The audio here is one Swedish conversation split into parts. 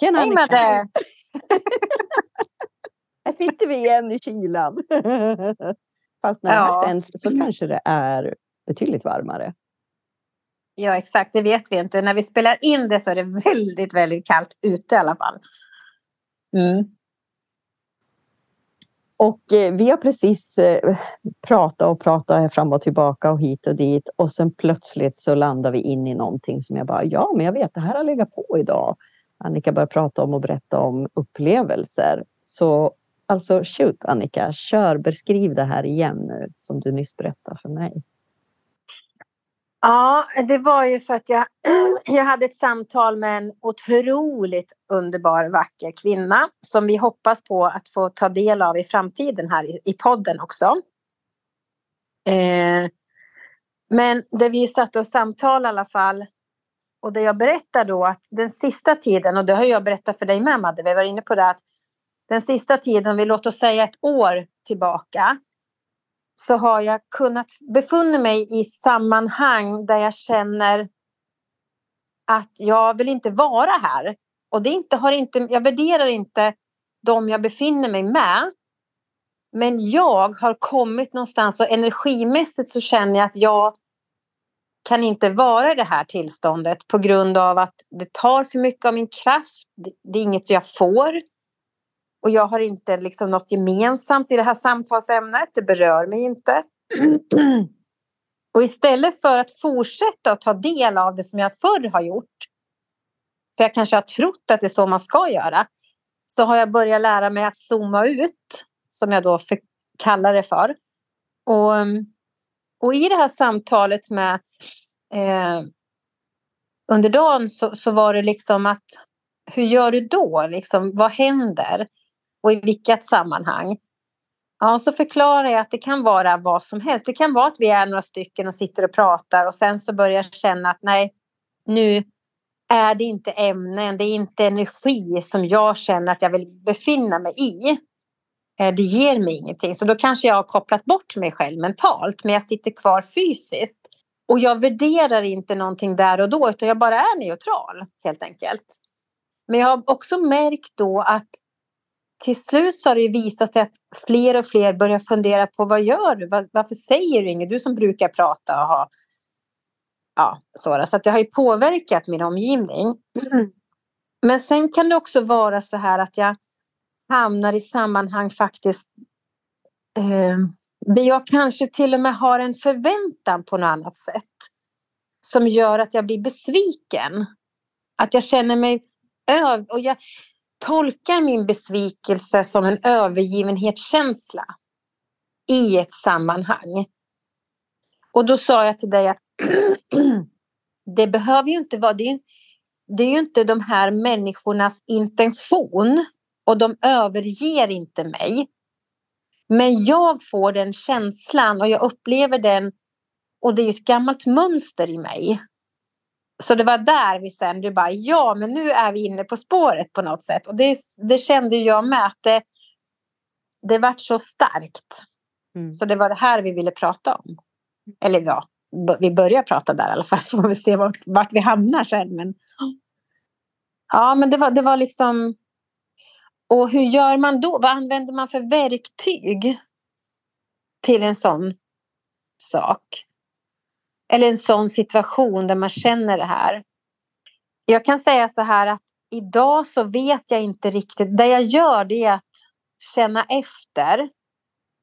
Tjena Hej Madde! Här sitter vi igen i kylan. Fast när ja. det sänds så kanske det är betydligt varmare. Ja, exakt. Det vet vi inte. När vi spelar in det så är det väldigt, väldigt kallt ute i alla fall. Mm. Och eh, vi har precis eh, pratat och pratat fram och tillbaka och hit och dit och sen plötsligt så landar vi in i någonting som jag bara, ja men jag vet det här har legat på idag. Annika börjar prata om och berätta om upplevelser. Så alltså shoot Annika, kör, beskriv det här igen nu som du nyss berättade för mig. Ja, det var ju för att jag, jag hade ett samtal med en otroligt underbar, vacker kvinna som vi hoppas på att få ta del av i framtiden här i, i podden också. Eh, men det vi satt och samtalade i alla fall och det jag berättar då att den sista tiden, och det har jag berättat för dig med Madde, vi var inne på det att den sista tiden, vi låt oss säga ett år tillbaka, så har jag kunnat befunna mig i sammanhang där jag känner att jag vill inte vara här. Och det inte, har inte, jag värderar inte de jag befinner mig med. Men jag har kommit någonstans och energimässigt så känner jag att jag kan inte vara i det här tillståndet på grund av att det tar för mycket av min kraft. Det är inget jag får. Och jag har inte liksom något gemensamt i det här samtalsämnet. Det berör mig inte. Och istället för att fortsätta att ta del av det som jag förr har gjort, för jag kanske har trott att det är så man ska göra, så har jag börjat lära mig att zooma ut, som jag då kallar det för. Och, och i det här samtalet med eh, under dagen så, så var det liksom att hur gör du då? Liksom, vad händer? och i vilket sammanhang. Ja, så förklarar jag att det kan vara vad som helst. Det kan vara att vi är några stycken och sitter och pratar och sen så börjar jag känna att nej, nu är det inte ämnen, det är inte energi som jag känner att jag vill befinna mig i. Eh, det ger mig ingenting. Så då kanske jag har kopplat bort mig själv mentalt, men jag sitter kvar fysiskt. Och jag värderar inte någonting där och då, utan jag bara är neutral, helt enkelt. Men jag har också märkt då att till slut så har det visat sig att fler och fler börjar fundera på vad gör du? Varför säger du inget? Du som brukar prata och ha... Ja, så, så att det har ju påverkat min omgivning. Men sen kan det också vara så här att jag hamnar i sammanhang faktiskt eh, jag kanske till och med har en förväntan på något annat sätt som gör att jag blir besviken. Att jag känner mig öv... Och jag, tolkar min besvikelse som en övergivenhetskänsla i ett sammanhang. Och då sa jag till dig att det behöver ju inte vara, det är, det är ju inte de här människornas intention och de överger inte mig. Men jag får den känslan och jag upplever den och det är ett gammalt mönster i mig så det var där vi sen, du bara ja men nu är vi inne på spåret på något sätt. Och det, det kände jag med att det, det vart så starkt. Mm. Så det var det här vi ville prata om. Eller ja, vi börjar prata där i alla fall. Får vi se vart, vart vi hamnar sen. Men, ja men det var, det var liksom. Och hur gör man då? Vad använder man för verktyg? Till en sån sak? eller en sån situation där man känner det här. Jag kan säga så här att idag så vet jag inte riktigt. Det jag gör det är att känna efter.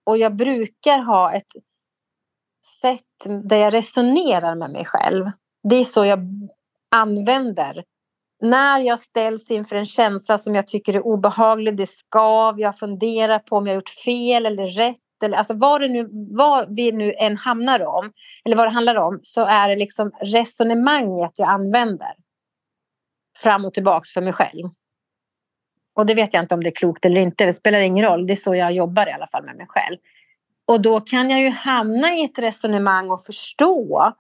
Och jag brukar ha ett sätt där jag resonerar med mig själv. Det är så jag använder. När jag ställs inför en känsla som jag tycker är obehaglig, det skav, jag funderar på om jag gjort fel eller rätt eller alltså vad, det nu, vad vi nu än hamnar om, eller vad det handlar om, så är det liksom resonemanget jag använder fram och tillbaks för mig själv. Och det vet jag inte om det är klokt eller inte, det spelar ingen roll, det är så jag jobbar i alla fall med mig själv. Och då kan jag ju hamna i ett resonemang och förstå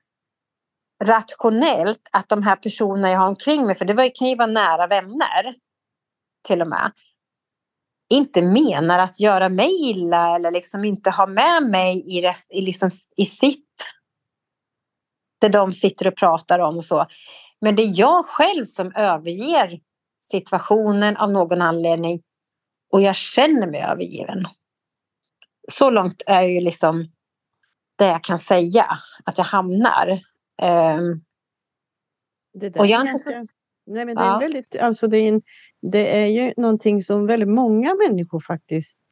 rationellt att de här personerna jag har omkring mig, för det kan ju vara nära vänner till och med, inte menar att göra mig illa eller liksom inte ha med mig i, rest, i, liksom, i sitt det de sitter och pratar om och så. Men det är jag själv som överger situationen av någon anledning och jag känner mig övergiven. Så långt är ju liksom det jag kan säga att jag hamnar. Um, och jag är inte så... Nej, men det, är väldigt, alltså det, är en, det är ju någonting som väldigt många människor faktiskt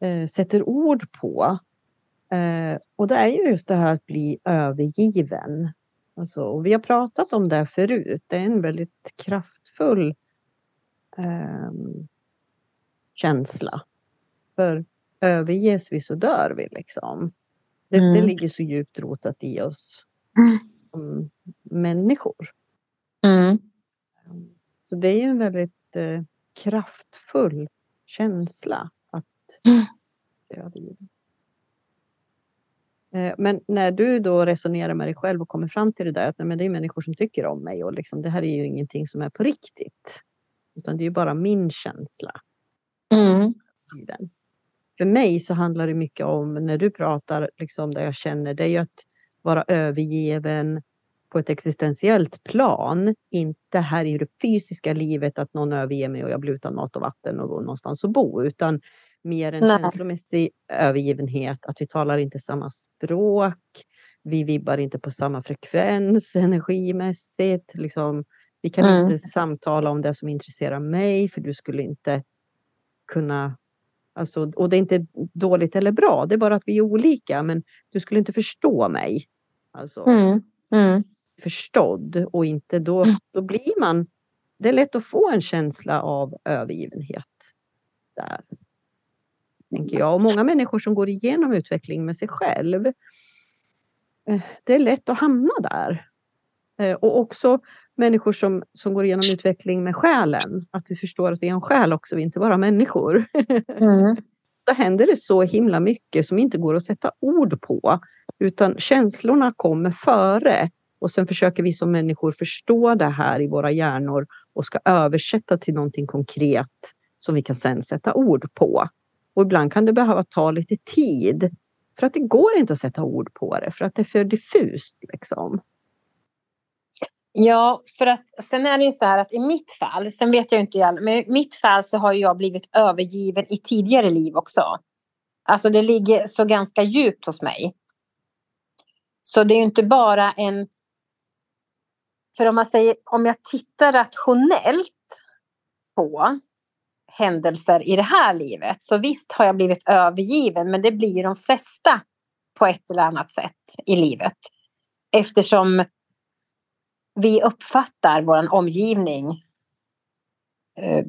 eh, sätter ord på. Eh, och det är ju just det här att bli övergiven. Alltså, och vi har pratat om det förut. Det är en väldigt kraftfull eh, känsla. För överges vi så dör vi liksom. Det, mm. det ligger så djupt rotat i oss som människor. Mm. Så det är ju en väldigt eh, kraftfull känsla att mm. övergiven. Eh, men när du då resonerar med dig själv och kommer fram till det där att nej, men det är människor som tycker om mig och liksom, det här är ju ingenting som är på riktigt. Utan det är ju bara min känsla. Mm. För mig så handlar det mycket om när du pratar, liksom det jag känner, det är ju att vara övergiven på ett existentiellt plan. Inte här i det fysiska livet att någon överger mig och jag blir utan mat och vatten och någonstans att bo. Utan mer en Nej. känslomässig övergivenhet, att vi talar inte samma språk. Vi vibbar inte på samma frekvens energimässigt. Liksom, vi kan mm. inte samtala om det som intresserar mig för du skulle inte kunna Alltså, och det är inte dåligt eller bra, det är bara att vi är olika. Men du skulle inte förstå mig. Alltså, mm. Mm. Förstådd och inte då, mm. då blir man... Det är lätt att få en känsla av övergivenhet där. Tänker jag. Och många människor som går igenom utveckling med sig själv. Eh, det är lätt att hamna där. Eh, och också människor som, som går igenom utveckling med själen. Att vi förstår att vi är en själ också, vi är inte bara människor. Mm. Då händer det så himla mycket som inte går att sätta ord på. Utan känslorna kommer före. Och sen försöker vi som människor förstå det här i våra hjärnor och ska översätta till någonting konkret som vi kan sen sätta ord på. Och ibland kan det behöva ta lite tid. För att det går inte att sätta ord på det, för att det är för diffust. Liksom. Ja, för att sen är det ju så här att i mitt fall, sen vet jag inte, men i mitt fall så har jag blivit övergiven i tidigare liv också. Alltså det ligger så ganska djupt hos mig. Så det är ju inte bara en... För om man säger, om jag tittar rationellt på händelser i det här livet, så visst har jag blivit övergiven, men det blir de flesta på ett eller annat sätt i livet. Eftersom vi uppfattar vår omgivning eh,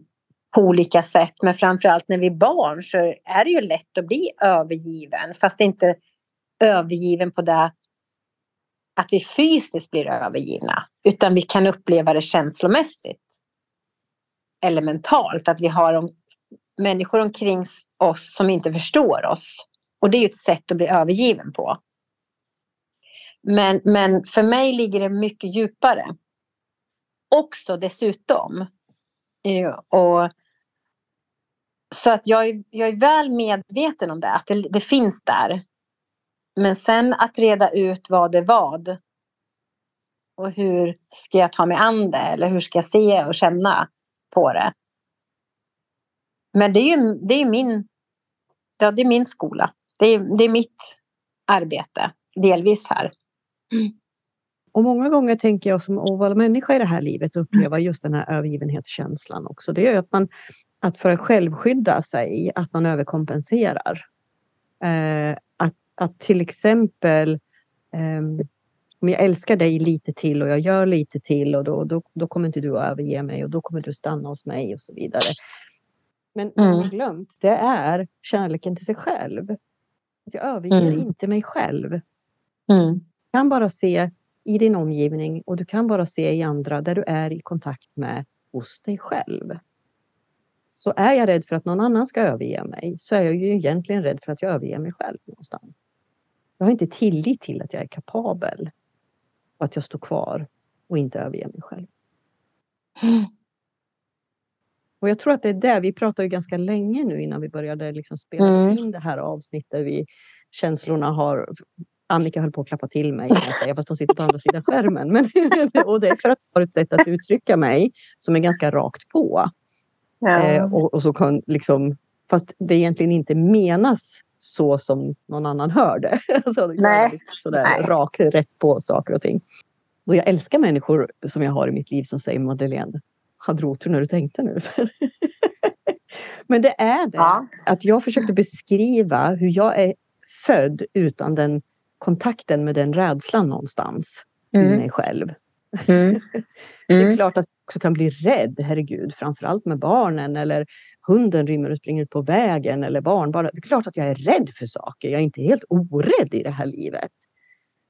på olika sätt. Men framförallt när vi är barn så är det ju lätt att bli övergiven. Fast inte övergiven på det att vi fysiskt blir övergivna. Utan vi kan uppleva det känslomässigt. Eller mentalt. Att vi har om, människor omkring oss som inte förstår oss. Och det är ju ett sätt att bli övergiven på. Men, men för mig ligger det mycket djupare. Också dessutom. Eh, och, så att jag är, jag är väl medveten om det, att det, det finns där. Men sen att reda ut vad är vad. Och hur ska jag ta mig an det? Eller hur ska jag se och känna på det? Men det är ju det är min, ja, det är min skola. Det är, det är mitt arbete, delvis här. Och många gånger tänker jag som vara människa i det här livet uppleva mm. just den här övergivenhetskänslan också. Det är att man att för att självskydda sig, att man överkompenserar. Eh, att, att till exempel eh, om jag älskar dig lite till och jag gör lite till och då, då, då kommer inte du att överge mig och då kommer du stanna hos mig och så vidare. Men mm. jag glömt, det är kärleken till sig själv. Jag överger mm. inte mig själv. Mm kan bara se i din omgivning och du kan bara se i andra där du är i kontakt med hos dig själv. Så är jag rädd för att någon annan ska överge mig så är jag ju egentligen rädd för att jag överger mig själv någonstans. Jag har inte tillit till att jag är kapabel och att jag står kvar och inte överger mig själv. Och jag tror att det är det, vi pratade ju ganska länge nu innan vi började liksom spela mm. in det här avsnittet. Vi, känslorna har Annika höll på att klappa till mig, jag fast hon sitter på andra sidan skärmen. Men, och det är för att jag har ett sätt att uttrycka mig som är ganska rakt på. Ja. Eh, och, och så kan liksom, fast det egentligen inte menas så som någon annan hör det. alltså, Nej. Sådär Nej. rakt, rätt på saker och ting. Och jag älskar människor som jag har i mitt liv som säger Madeleine, hade du otur när du tänkte nu? Men det är det. Ja. Att jag försökte beskriva hur jag är född utan den kontakten med den rädslan någonstans i Mm. mig själv. Mm. Det är Mm. klart att jag också kan bli rädd, herregud, framförallt med barnen eller hunden rymmer och springer ut på vägen eller barnbarn. Det är klart att jag är rädd för saker. Jag är inte helt orädd i det här livet.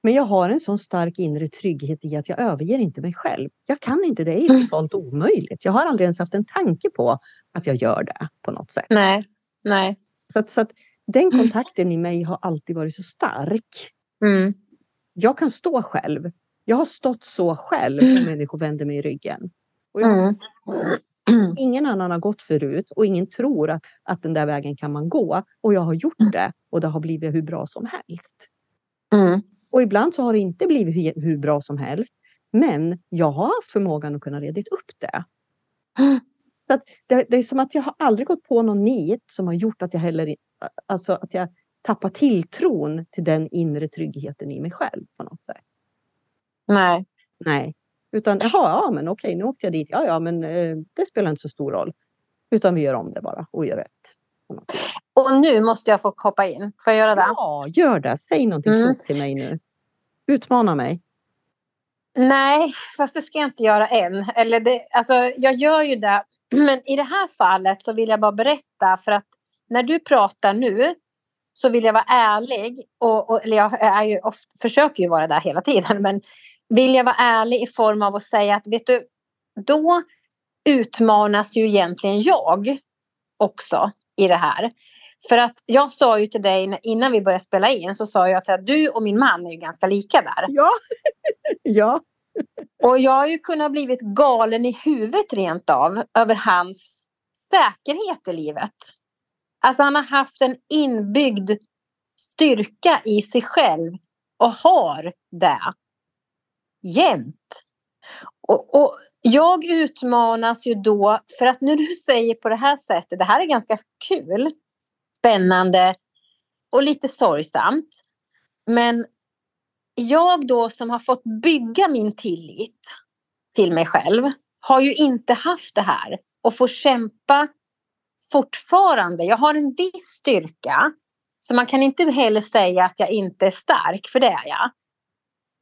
Men jag har en sån stark inre trygghet i att jag överger inte mig själv. Jag kan inte det, det är totalt omöjligt. Jag har aldrig ens haft en tanke på att jag gör det på något sätt. Nej. Nej. Så att, så att den kontakten i mig har alltid varit så stark. Mm. Jag kan stå själv. Jag har stått så själv när människor vänder mig i ryggen. Jag, Mm. Ingen annan har gått förut och ingen tror att, att den där vägen kan man gå. Och jag har gjort det och det har blivit hur bra som helst. Mm. Och ibland så har det inte blivit hur, bra som helst. Men jag har haft förmågan att kunna reda upp det. Så det. Det är som att jag har aldrig gått på någon nit som har gjort att jag heller alltså att jag tappar tilltron till den inre tryggheten i mig själv på något sätt. Nej. Nej, utan jaha, ja men okej, nu åkte jag dit. Ja, ja, men eh, det spelar inte så stor roll. Utan vi gör om det bara och gör rätt. Och nu måste jag få hoppa in. Får jag göra det? Ja, gör det. Säg någonting Mm. till mig nu. Utmana mig. Nej, fast det ska jag inte göra än. Eller det, alltså, jag gör ju det. Men i det här fallet så vill jag bara berätta för att när du pratar nu så vill jag vara ärlig. Och, och, eller jag är ju ofta, försöker ju vara där hela tiden. Men vill jag vara ärlig i form av att säga att vet du, då utmanas ju egentligen jag också i det här. För att jag sa ju till dig innan vi började spela in så sa jag att du och min man är ju ganska lika där. Ja. ja. Och jag har ju kunnat blivit galen i huvudet rent av över hans säkerhet i livet. Alltså han har haft en inbyggd styrka i sig själv och har det jämt. Och, och jag utmanas ju då för att när du säger på det här sättet, det här är ganska kul, spännande och lite sorgsamt. Men jag då som har fått bygga min tillit till mig själv har ju inte haft det här och får kämpa fortfarande. Jag har en viss styrka så man kan inte heller säga att jag inte är stark, för det är jag.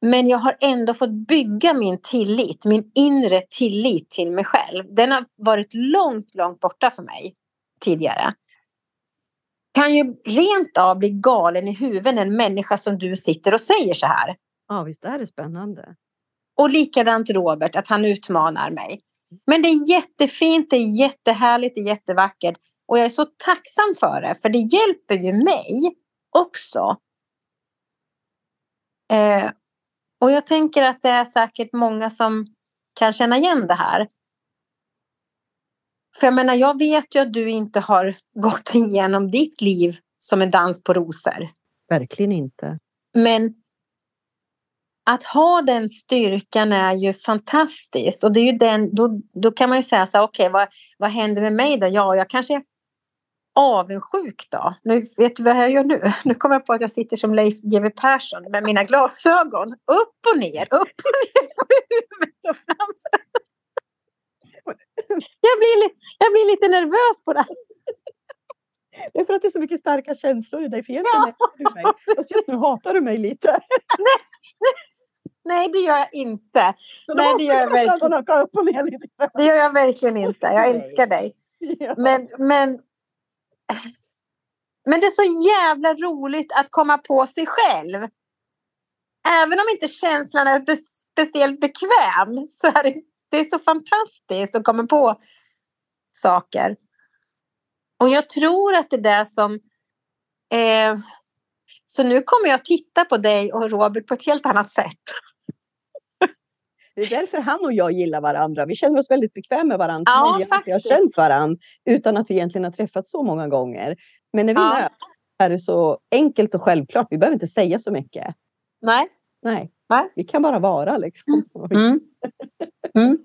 Men jag har ändå fått bygga min tillit, min inre tillit till mig själv. Den har varit långt, långt borta för mig tidigare. Kan ju rent av bli galen i huvudet en människa som du sitter och säger så här. ja, visst är det spännande. Och likadant Robert, att han utmanar mig. Men det är jättefint, det är jättehärligt, det är jättevackert. Och jag är så tacksam för det, för det hjälper ju mig också. Eh, och jag tänker att det är säkert många som kan känna igen det här. För jag menar, jag vet ju att du inte har gått igenom ditt liv som en dans på rosor. Verkligen inte. Men att ha den styrkan är ju fantastiskt. Och det är ju den, då, då kan man ju säga så här, okej, vad, vad händer med mig då? Ja, jag kanske är avundsjuk då. Nu vet du vad jag gör nu? Nu kommer jag på att jag sitter som Leif GW Persson med mina glasögon. Upp och ner, upp och ner på huvudet och framsidan. Jag blir, li- jag blir lite nervös på det här. Det är för att det är så mycket starka känslor i dig. För egentligen Ja, du mig. Fast just nu hatar du mig lite. Nej, det gör jag inte. Så Nej, det gör jag verkligen. lite. Det gör jag verkligen inte. Jag Nej. älskar dig. Ja. Men, men, men det är så jävla roligt att komma på sig själv. Även om inte känslan är be- speciellt bekväm så är det, det är så fantastiskt att komma på saker. Och jag tror att det där som... Eh, så nu kommer jag titta på dig och Robert på ett helt annat sätt. Det är därför han och jag gillar varandra. Vi känner oss väldigt bekväma med varandra. Ja, Vi har känt varandra utan att vi egentligen har träffats så många gånger. Men när vi Ja. möts är det så enkelt och självklart. Vi behöver inte säga så mycket. Nej. Nej. Nej. Vi kan bara vara liksom. Mm. Mm.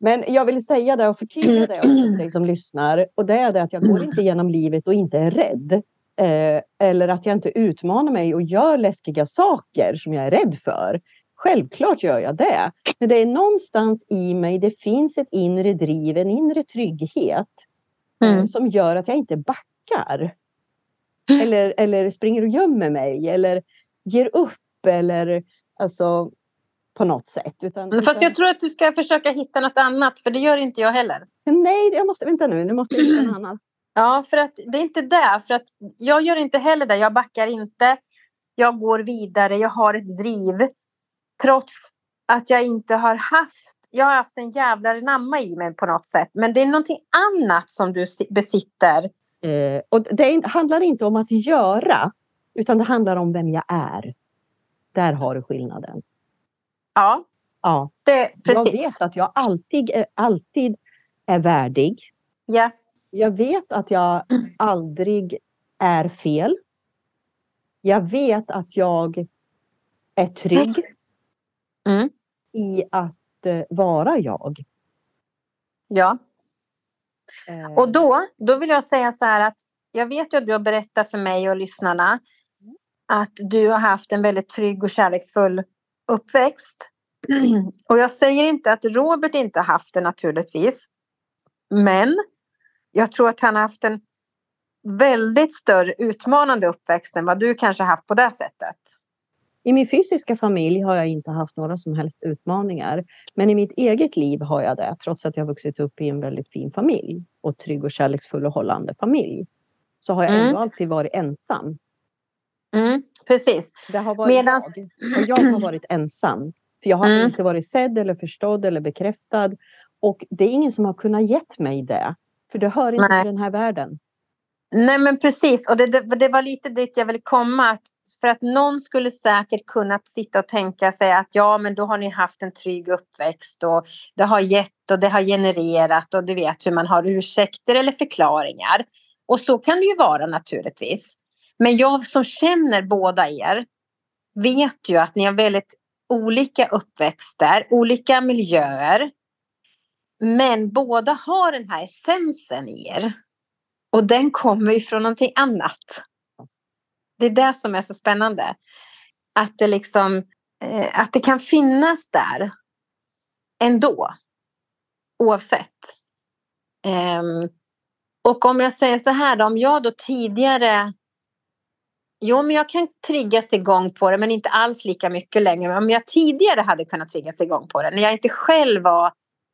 Men jag vill säga det och förtydliga det för dig som lyssnar. Och det är det att jag går inte genom livet och inte är rädd. Eh, eller att jag inte utmanar mig och gör läskiga saker som jag är rädd för. Självklart gör jag det. Men det är någonstans i mig, det finns ett inre driv, en inre trygghet. eh, Mm. Som gör att jag inte backar. Eller, eller springer och gömmer mig. Eller ger upp. Eller alltså på något sätt. Utan, Fast jag tror att du ska försöka hitta något annat, för det gör inte jag heller. Nej, jag måste, vänta nu, nu måste jag hitta en annan. Ja, för att det är inte det. För att jag gör inte heller det. Jag backar inte. Jag går vidare. Jag har ett driv. Trots att jag inte har haft... Jag har haft en jävla namma i mig på något sätt. Men det är någonting annat som du si- besitter. Eh, och det handlar inte om att göra, utan det handlar om vem jag är. Där har du skillnaden. Ja, Ja, det jag precis. vet att jag alltid, är- alltid är värdig. Ja. Jag vet att jag aldrig är fel. Jag vet att jag är trygg Mm. i att eh, vara jag. ja. Eh, Och då, då vill jag säga så här att jag vet ju att du har berättat för mig och lyssnarna att du har haft en väldigt trygg och kärleksfull uppväxt. Och jag säger inte att Robert inte har haft det naturligtvis. Men jag tror att han har haft en väldigt större utmanande uppväxt än vad du kanske har haft på det sättet. I min fysiska familj har jag inte haft några som helst utmaningar. Men i mitt eget liv har jag det, trots att jag vuxit upp i en väldigt fin familj. Och trygg och kärleksfull och hållande familj. Så har jag Mm. ändå alltid varit ensam. Mm, precis. Det har varit Medans- jag. Och jag har varit ensam. För jag har Mm. inte varit sedd eller förstådd eller bekräftad. Och det är ingen som har kunnat gett mig det. För det hör inte Nej. till den här världen. Nej men precis och det, det, det var lite dit jag ville komma. Att för att någon skulle säkert kunna sitta och tänka sig att ja men då har ni haft en trygg uppväxt och det har gett och det har genererat och du vet hur man har ursäkter eller förklaringar. Och så kan det ju vara naturligtvis. Men jag som känner båda er vet ju att ni har väldigt olika uppväxter, olika miljöer. Men båda har den här essensen i er. Och den kommer ju från någonting annat. Det är det som är så spännande. Att det liksom eh, att det kan finnas där ändå. Oavsett. Ehm, och om jag säger så här då, om jag då tidigare Jo, men jag kan triggas igång på det, men inte alls lika mycket längre. Men om jag tidigare hade kunnat triggas igång på det, när jag inte själv var,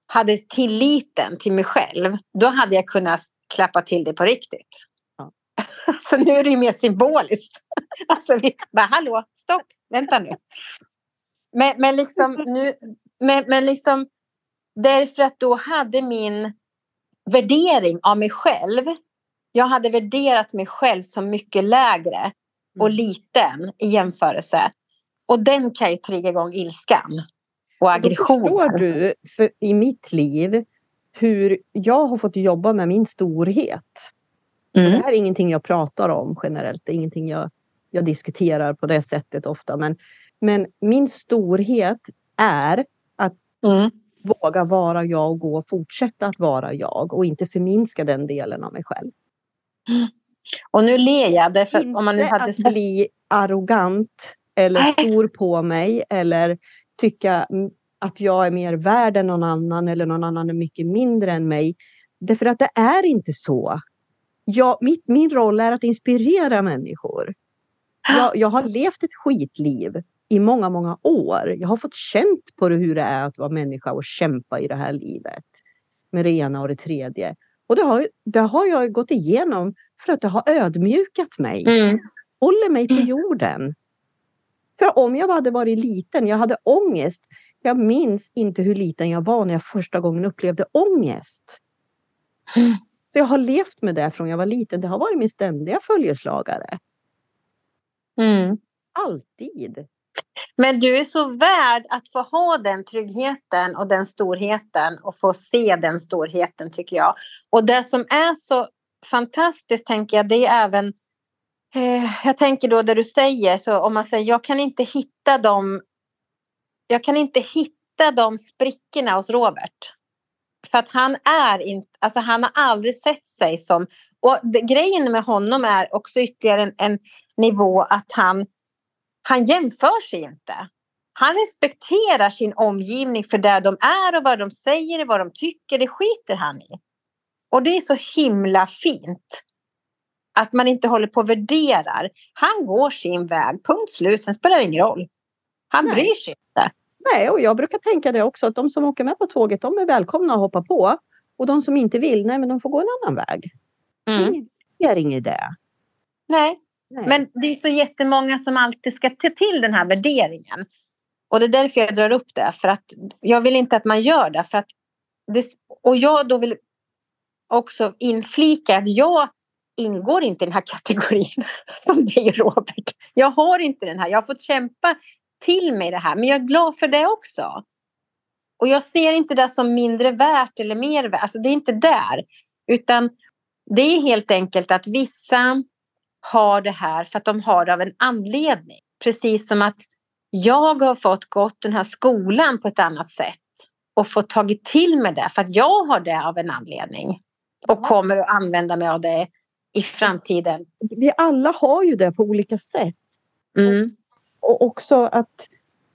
hade tilliten till mig själv, då hade jag kunnat klappa till det på riktigt. Ja. Så nu är det ju mer symboliskt. Alltså, vi bara, hallå, stopp, vänta nu. Men, men liksom, nu, men, men liksom, därför att då hade min värdering av mig själv, jag hade värderat mig själv som mycket lägre och Mm. liten i jämförelse. Och den kan ju trigga igång ilskan och Då aggressionen. förstår du för i mitt liv hur jag har fått jobba med min storhet. Det Mm. här är ingenting jag pratar om generellt. Det är ingenting jag, jag diskuterar på det sättet ofta. Men, men min storhet är Mm. våga vara jag och gå och fortsätta att vara jag och inte förminska den delen av mig själv. Och nu ler jag därför att Inte om man nu hade att bli arrogant eller stor på mig eller tycka mm, att jag är mer värd än någon annan eller någon annan är mycket mindre än mig. Därför att det är inte så. Jag, mitt, min roll är att inspirera människor. Jag, jag har levt ett skitliv i många, många år. Jag har fått känt på det hur det är att vara människa och kämpa i det här livet. Med det ena och det tredje. Och det har, det har jag gått igenom för att det har ödmjukat mig. Mm. Håller mig på jorden. För om jag hade varit liten, jag hade ångest. Jag minns inte hur liten jag var när jag första gången upplevde ångest. Så jag har levt med det från jag var liten. Det har varit min ständiga följeslagare. Mm. Alltid. Men du är så värd att få ha den tryggheten och den storheten och få se den storheten tycker jag. Och det som är så fantastiskt tänker jag det är även Eh, jag tänker då det du säger, så om man säger jag kan inte hitta dem. Jag kan inte hitta de sprickorna hos Robert. För att han är inte, alltså han har aldrig sett sig som, och det, grejen med honom är också ytterligare en, en nivå att han, han jämför sig inte. Han respekterar sin omgivning för där de är och vad de säger och vad de tycker, det skiter han i. Och det är så himla fint. Att man inte håller på och värderar. Han går sin väg, punkt slut, sen spelar det ingen roll. Han Nej. bryr sig inte. Nej, och jag brukar tänka det också att de som åker med på tåget, de är välkomna att hoppa på. Och de som inte vill, nej men de får gå en annan väg. Mm. Det är ingen idé. Nej. nej, men det är så jättemånga som alltid ska ta till den här värderingen. Och det är därför jag drar upp det, för att jag vill inte att man gör det. För att det och jag då vill också inflika att jag ingår inte i den här kategorin som dig Robert. Jag har inte den här, jag har fått kämpa till mig det här, men jag är glad för det också. Och jag ser inte det som mindre värt eller mer värt, alltså det är inte där. Utan det är helt enkelt att vissa har det här för att de har det av en anledning. Precis som att jag har fått gått den här skolan på ett annat sätt och fått tagit till mig det för att jag har det av en anledning och kommer att använda mig av det i framtiden. Vi alla har ju det på olika sätt. Mm. Och också att,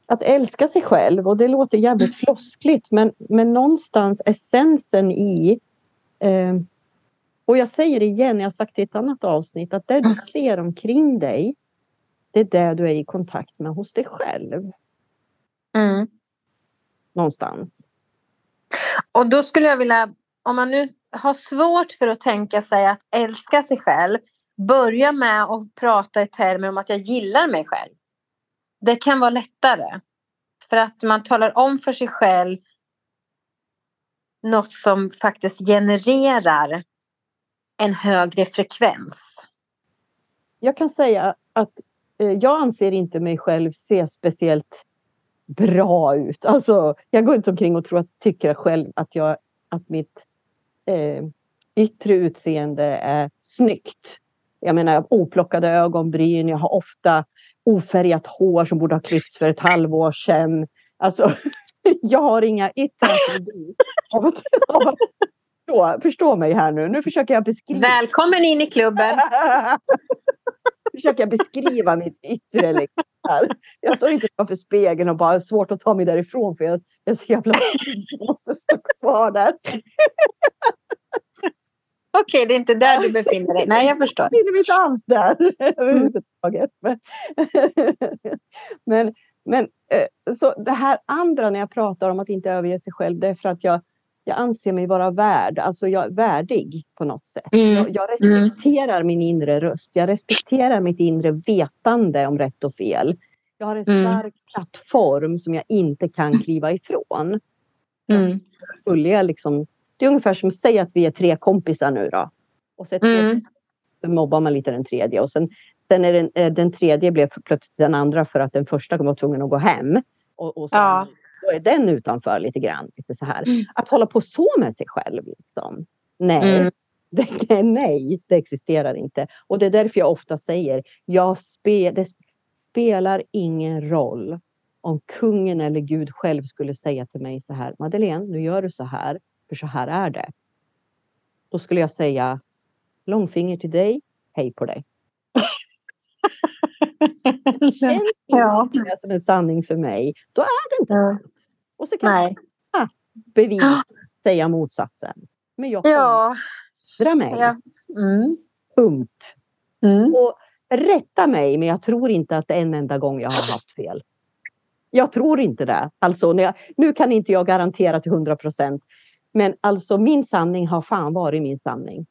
att älska sig själv och det låter jävligt floskligt men, men någonstans essensen i eh, och jag säger det igen, jag har sagt det i ett annat avsnitt att det du ser omkring dig det är det du är i kontakt med hos dig själv. Mm. Någonstans. Och då skulle jag vilja, om man nu har svårt för att tänka sig att älska sig själv, börja med att prata i termer om att jag gillar mig själv. Det kan vara lättare. För att man talar om för sig själv något som faktiskt genererar en högre frekvens. Jag kan säga att eh, jag anser inte mig själv se speciellt bra ut. Alltså, jag går inte omkring och tror att, tycker själv att, jag, att mitt eh, yttre utseende är snyggt. Jag menar, jag har oplockade ögonbryn, jag har ofta ofärgat hår som borde ha klippts för ett halvår sedan. Alltså, jag har inga yttre attribut förstå, förstå mig här nu. Nu försöker jag beskriva. Välkommen in i klubben! försöker jag beskriva mitt yttre. Liksom. Jag står inte framför spegeln och bara svårt att ta mig därifrån för jag, jag är så jävla jag måste stå kvar där. Okej, det är inte där du befinner dig. Nej, jag förstår. Befinner mig inte alls där överhuvudtaget. Men, men, men eh, så det här andra när jag pratar om att inte överge sig själv, det är för att jag jag anser mig vara värd, alltså jag är värdig på något sätt. Mm. Jag, jag, respekterar mm. min inre röst. Jag respekterar mitt inre vetande om rätt och fel. Jag har en mm. stark plattform som jag inte kan kliva ifrån. Mm. Skulle jag liksom, det är ungefär som att säga att vi är tre kompisar nu då. Och så mm. mobbar man lite den tredje och sen, sen är den, eh, den tredje blev plötsligt den andra för att den första var tvungen att gå hem. Och, och sen, ja då är den utanför lite grann. Lite så här. Mm. Att hålla på så med sig själv. Liksom. Nej. Mm. Det, nej, det existerar inte. Och det är därför jag ofta säger, jag spe, det spelar ingen roll om kungen eller Gud själv skulle säga till mig så här, Madeleine, nu gör du så här, för så här är det. Då skulle jag säga, långfinger till dig, hej på dig. Det känns ja. inte som en sanning för mig, då är det inte sant. Och så kan Nej. bevis säga motsatsen. Men jag ja. ändra mig. Ja. Mm. Punkt. Mm. Och rätta mig, men jag tror inte att en enda gång jag har haft fel. Jag tror inte det. Alltså, jag, nu kan inte jag garantera till 100 procent. Men alltså min sanning har fan varit min sanning.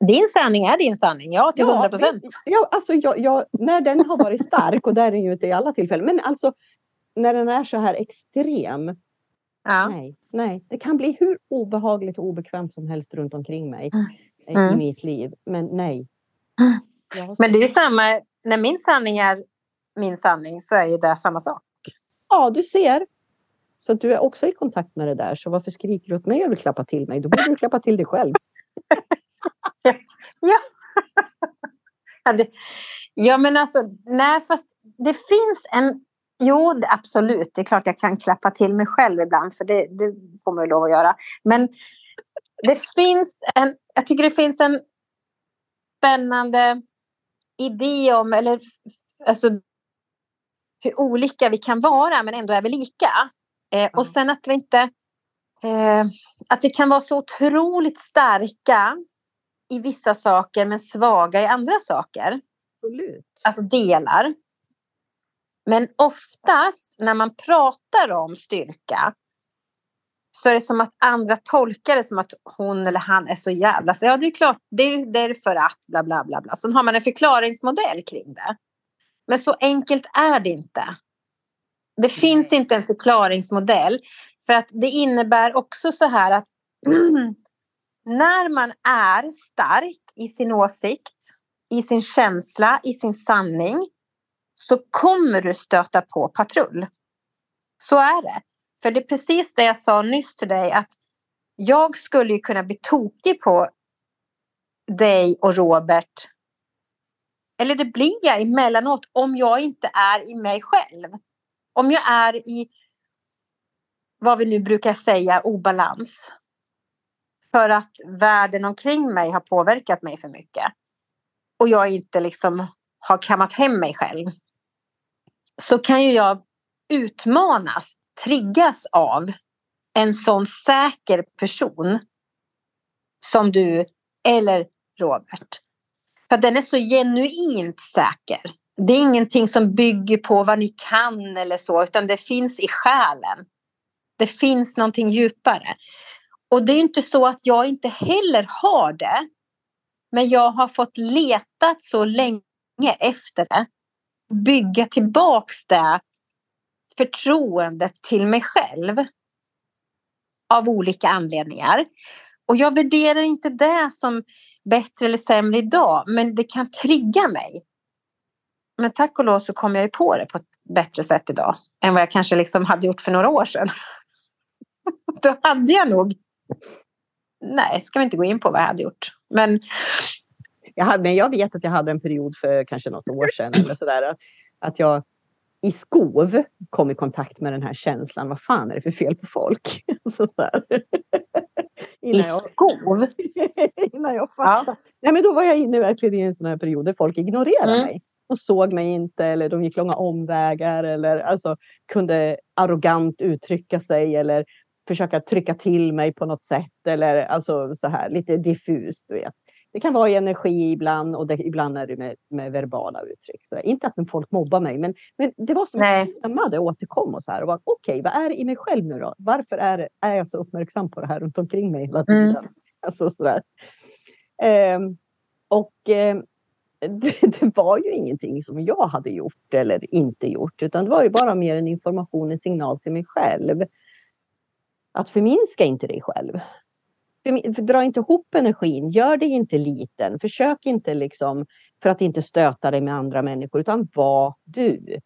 Din sanning är din sanning, ja till 100 procent. Ja, alltså, jag, jag, när den har varit stark och där är den ju inte i alla tillfällen. Men alltså när den är så här extrem. Ja. Nej, nej, det kan bli hur obehagligt och obekvämt som helst runt omkring mig mm. i mm. mitt liv. Men nej. Mm. Men det är ju samma, när min sanning är min sanning så är ju det samma sak. Ja, du ser. Så du är också i kontakt med det där. Så varför skriker du åt mig och vill klappa till mig? Då borde du klappa till dig själv. ja. Ja men alltså, nej fast det finns en Jo, absolut. Det är klart jag kan klappa till mig själv ibland, för det, det får man ju lov att göra. Men det finns en, jag tycker det finns en spännande idé om, eller alltså hur olika vi kan vara, men ändå är vi lika. Eh, och sen att vi inte, eh, att vi kan vara så otroligt starka i vissa saker, men svaga i andra saker. Absolut. Alltså delar. Men oftast när man pratar om styrka så är det som att andra tolkar det som att hon eller han är så jävla... Så ja, det är klart, det är därför att bla bla bla. bla. Så har man en förklaringsmodell kring det. Men så enkelt är det inte. Det finns inte en förklaringsmodell. För att det innebär också så här att när man är stark i sin åsikt, i sin känsla, i sin sanning så kommer du stöta på patrull. Så är det. För det är precis det jag sa nyss till dig att jag skulle kunna bli tokig på dig och Robert. Eller det blir jag emellanåt om jag inte är i mig själv. Om jag är i vad vi nu brukar säga obalans. För att världen omkring mig har påverkat mig för mycket. Och jag inte liksom har kammat hem mig själv så kan ju jag utmanas, triggas av en sån säker person som du eller Robert. För den är så genuint säker. Det är ingenting som bygger på vad ni kan eller så, utan det finns i själen. Det finns någonting djupare. Och det är inte så att jag inte heller har det. Men jag har fått leta så länge efter det bygga tillbaks det förtroendet till mig själv. Av olika anledningar. Och jag värderar inte det som bättre eller sämre idag, men det kan trigga mig. Men tack och lov så kom jag ju på det på ett bättre sätt idag än vad jag kanske liksom hade gjort för några år sedan. Då hade jag nog... Nej, ska vi inte gå in på vad jag hade gjort. Men jag, hade, men jag vet att jag hade en period för kanske något år sedan eller sådär, att jag i skov kom i kontakt med den här känslan. Vad fan är det för fel på folk? I skov? innan jag fattade. Ja. Nej, men då var jag inne verkligen i en sån här period där folk ignorerade mm. mig. De såg mig inte eller de gick långa omvägar eller alltså, kunde arrogant uttrycka sig eller försöka trycka till mig på något sätt eller alltså så här lite diffust. Du vet. Det kan vara i energi ibland och det, ibland är det med, med verbala uttryck. Så inte att folk mobbar mig, men, men det var som att det återkom och så här. Och okej, okay, vad är det i mig själv nu då? Varför är, är jag så uppmärksam på det här runt omkring mig hela tiden? Mm. Alltså, sådär. Eh, och eh, det, det, var ju ingenting som jag hade gjort eller inte gjort, utan det var ju bara mer en information, en signal till mig själv. Att förminska inte dig själv dra inte ihop energin, gör dig inte liten, försök inte liksom för att inte stöta dig med andra människor utan var du.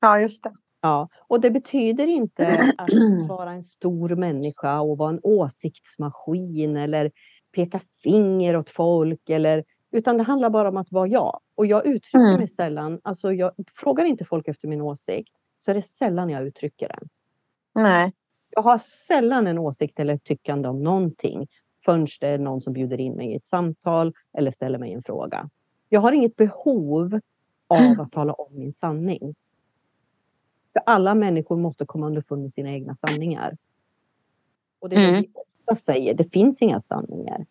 Ja, just det. Ja, och det betyder inte att vara en stor människa och vara en åsiktsmaskin eller peka finger åt folk eller utan det handlar bara om att vara jag. Och jag uttrycker mm. mig sällan, alltså jag frågar inte folk efter min åsikt så är det sällan jag uttrycker den. Nej. Jag har sällan en åsikt eller tyckande om någonting förrän det är någon som bjuder in mig i ett samtal eller ställer mig en fråga. Jag har inget behov av att tala om min sanning. För alla människor måste komma underfund med sina egna sanningar. Och det är mm. det vi ofta säger, det finns inga sanningar.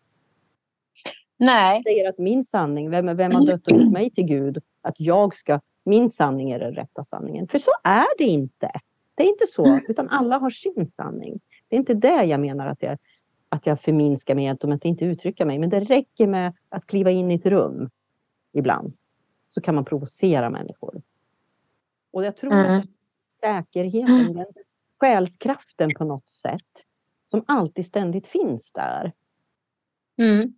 Nej. Jag säger att min sanning, vem, vem har dött och gjort mig till Gud, att jag ska, min sanning är den rätta sanningen. För så är det inte. Det är inte så, utan alla har sin sanning. Det är inte det jag menar att jag, att jag förminskar mig om att inte uttrycka mig. Men det räcker med att kliva in i ett rum ibland. Så kan man provocera människor. Och jag tror mm. att säkerheten, den själskraften på något sätt, som alltid ständigt finns där. Mm.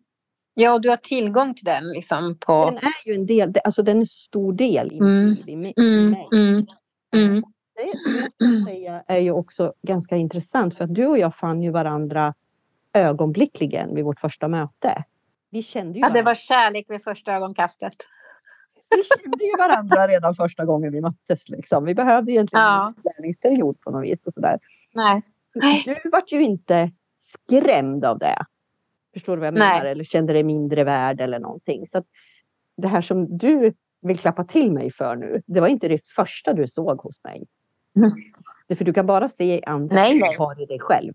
Ja, du har tillgång till den liksom på... Den är ju en del, alltså den är en stor del i, mm. i, i, mm. mig. Mm. Det säga är ju också ganska intressant för att du och jag fann ju varandra ögonblickligen vid vårt första möte. vi kände ju Ja, det var kärlek vid första ögonkastet. vi kände ju varandra redan första gången vi möttes. Liksom. Vi behövde egentligen Ja. en inlärningsperiod på något vis. Och sådär. Nej. Du vart ju inte skrämd av det. Förstår du vad jag menar? Nej. Eller kände dig mindre värd eller någonting. Så det här som du vill klappa till mig för nu, det var inte det första du såg hos mig. För du kan bara se i andra Nej, nej. du har i dig själv.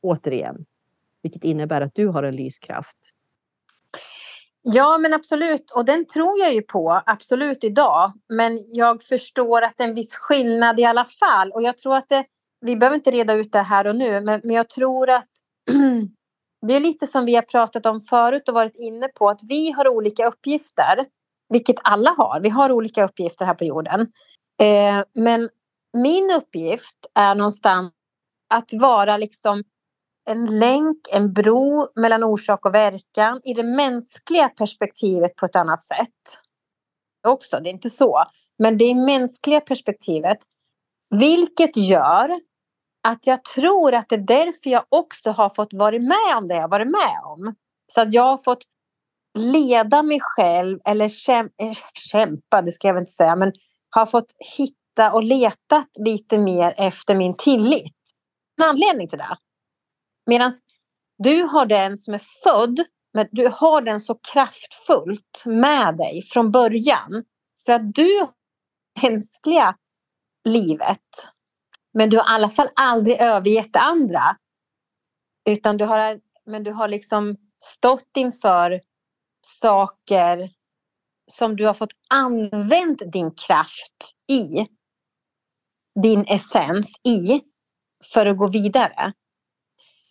Återigen. Vilket innebär att du har en lyskraft. Ja, men absolut. Och den tror jag ju på, absolut idag. Men jag förstår att det är en viss skillnad i alla fall. Och jag tror att det, vi behöver inte reda ut det här och nu, men, men jag tror att det är lite som vi har pratat om förut och varit inne på, att vi har olika uppgifter. Vilket alla har. Vi har olika uppgifter här på jorden. Eh, men min uppgift är någonstans att vara liksom en länk, en bro mellan orsak och verkan i det mänskliga perspektivet på ett annat sätt. Också, det är inte så. Men det är mänskliga perspektivet. Vilket gör att jag tror att det är därför jag också har fått vara med om det jag har varit med om. Så att jag har fått leda mig själv eller käm eh, kämpa, det ska jag väl inte säga, men har fått hitta och letat lite mer efter min tillit. En anledning till det. Medan du har den som är född, men du har den så kraftfullt med dig från början. För att du har det mänskliga livet. Men du har i alla fall aldrig övergett det andra. Utan du har, men du har liksom stått inför saker som du har fått använt din kraft i. Din essens i. För att gå vidare.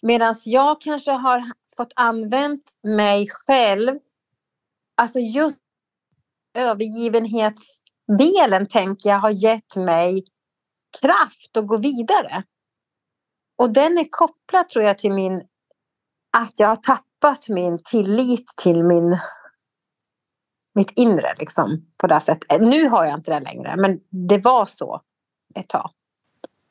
Medan jag kanske har fått använt mig själv. Alltså just övergivenhetsdelen tänker jag har gett mig kraft att gå vidare. Och den är kopplad tror jag till min att jag har tappat min tillit till min mitt inre liksom på det sättet. Nu har jag inte det längre men det var så ett tag.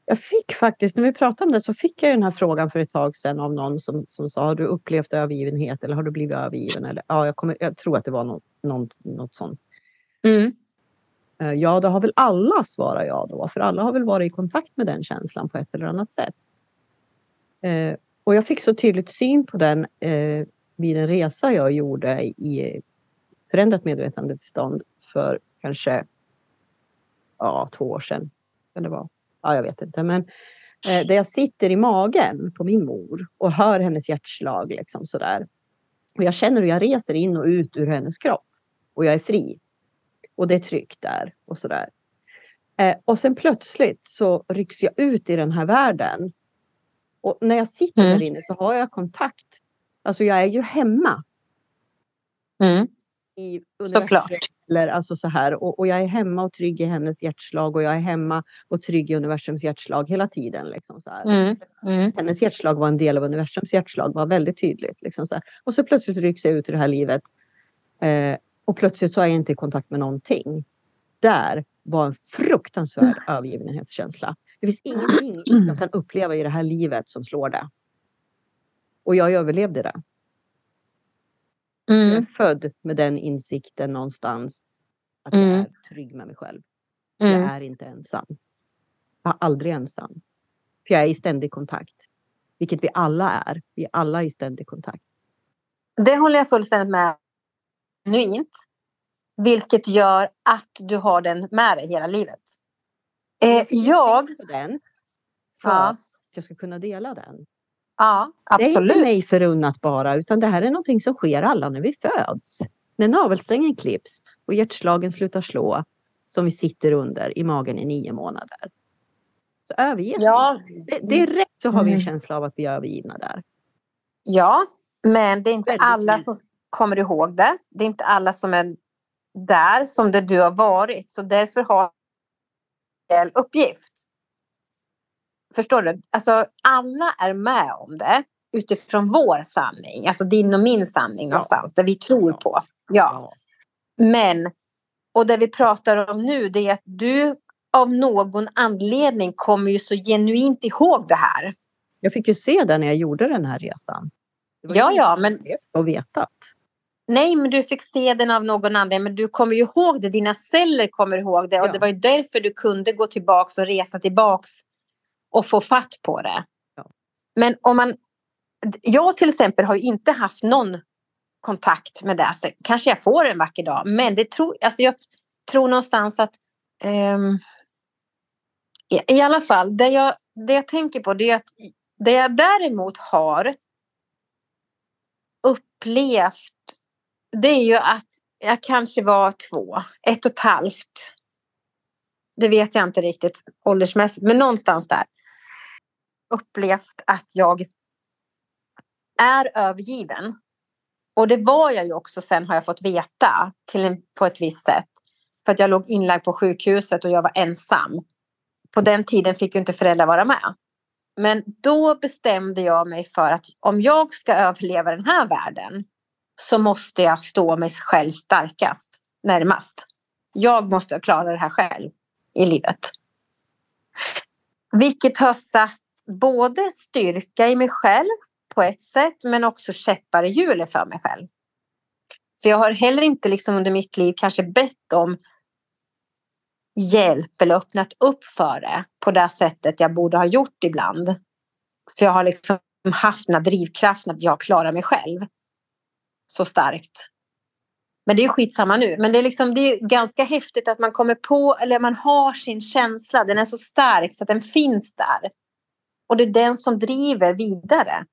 Jag fick faktiskt, när vi pratade om det så fick jag den här frågan för ett tag sedan av någon som, som sa har du upplevt övergivenhet eller har du blivit övergiven? Eller, ja, jag, kommer, jag tror att det var något, något, något sånt. Mm. Eh, Ja, det har väl alla, svarar jag då. För alla har väl varit i kontakt med den känslan på ett eller annat sätt. Eh, och jag fick så tydligt syn på den eh, vid en resa jag gjorde i förändrat medvetandetillstånd för kanske ja, två år sedan. Kan det vara? Ja, jag vet inte. Men eh, där jag sitter i magen på min mor och hör hennes hjärtslag liksom sådär. Och jag känner hur jag reser in och ut ur hennes kropp. Och jag är fri. Och det är tryggt där och sådär. Eh, och sen plötsligt så rycks jag ut i den här världen. Och när jag sitter Mm. där inne så har jag kontakt. Alltså jag är ju hemma Mm. i Såklart. Eller alltså så här. Och, och jag är hemma och trygg i hennes hjärtslag och jag är hemma och trygg i universums hjärtslag hela tiden. Liksom så. Mm. Mm. Hennes hjärtslag var en del av universums hjärtslag, var väldigt tydligt. Liksom så här. Och så plötsligt rycks jag ut i det här livet. Eh, och plötsligt så är jag inte i kontakt med någonting. Där var en fruktansvärd övergivenhetskänsla. Det finns ingenting jag kan uppleva i det här livet som slår det. Och jag överlevde det. Jag är Mm. född med den insikten någonstans. Att Mm. jag är trygg med mig själv. Jag Mm. är inte ensam. Jag är aldrig ensam. För jag är i ständig kontakt. Vilket vi alla är. Vi är alla i ständig kontakt. Det håller jag fullständigt med genuint. Vilket gör att du har den med dig hela livet. Eh, jag... på den. För Ja. att jag ska kunna dela den. Ja, Det är inte absolut. mig förunnat bara. Utan det här är någonting som sker alla när vi föds. När navelsträngen klipps och hjärtslagen slutar slå. Som vi sitter under i magen i nio månader. Så överges Ja. vi. Direkt så har vi en Mm. känsla av att vi är övergivna där. Ja, men det är inte alla som kommer ihåg det. Det är inte alla som är där som det du har varit. Så därför har en uppgift. Förstår du? Alltså alla är med om det utifrån vår sanning. Alltså din och min sanning Ja. någonstans. Det vi tror på. Ja. Men, och det vi pratar om nu det är att du av någon anledning kommer ju så genuint ihåg det här. Jag fick ju se det när jag gjorde den här resan. Ja, ja, men och vetat. Nej, men du fick se den av någon annan. Men du kommer ju ihåg det. Dina celler kommer ihåg det. Och Ja. det var ju därför du kunde gå tillbaks och resa tillbaks och få fatt på det. Ja. Men om man... Jag till exempel har ju inte haft någon kontakt med det. Så kanske jag får en vacker dag. Men det tror, alltså jag tror någonstans att... ehm, i, I alla fall, det jag, det jag tänker på det är att det jag däremot har upplevt det är ju att jag kanske var två, ett och ett halvt. Det vet jag inte riktigt åldersmässigt, men någonstans där. Upplevt att jag är övergiven. Och det var jag ju också sen har jag fått veta till en, på ett visst sätt. För att jag låg inlagd på sjukhuset och jag var ensam. På den tiden fick ju inte föräldrar vara med. Men då bestämde jag mig för att om jag ska överleva den här världen så måste jag stå mig själv starkast, närmast. Jag måste klara det här själv i livet. Vilket har satt både styrka i mig själv på ett sätt men också käppar i hjulet för mig själv. För jag har heller inte liksom under mitt liv kanske bett om hjälp eller öppnat upp för det på det sättet jag borde ha gjort ibland. För jag har liksom haft den här drivkraften att jag klarar mig själv så starkt. Men det är skitsamma nu. Men det är, liksom, det är ganska häftigt att man kommer på, eller man har sin känsla. Den är så stark så att den finns där. Och det är den som driver vidare.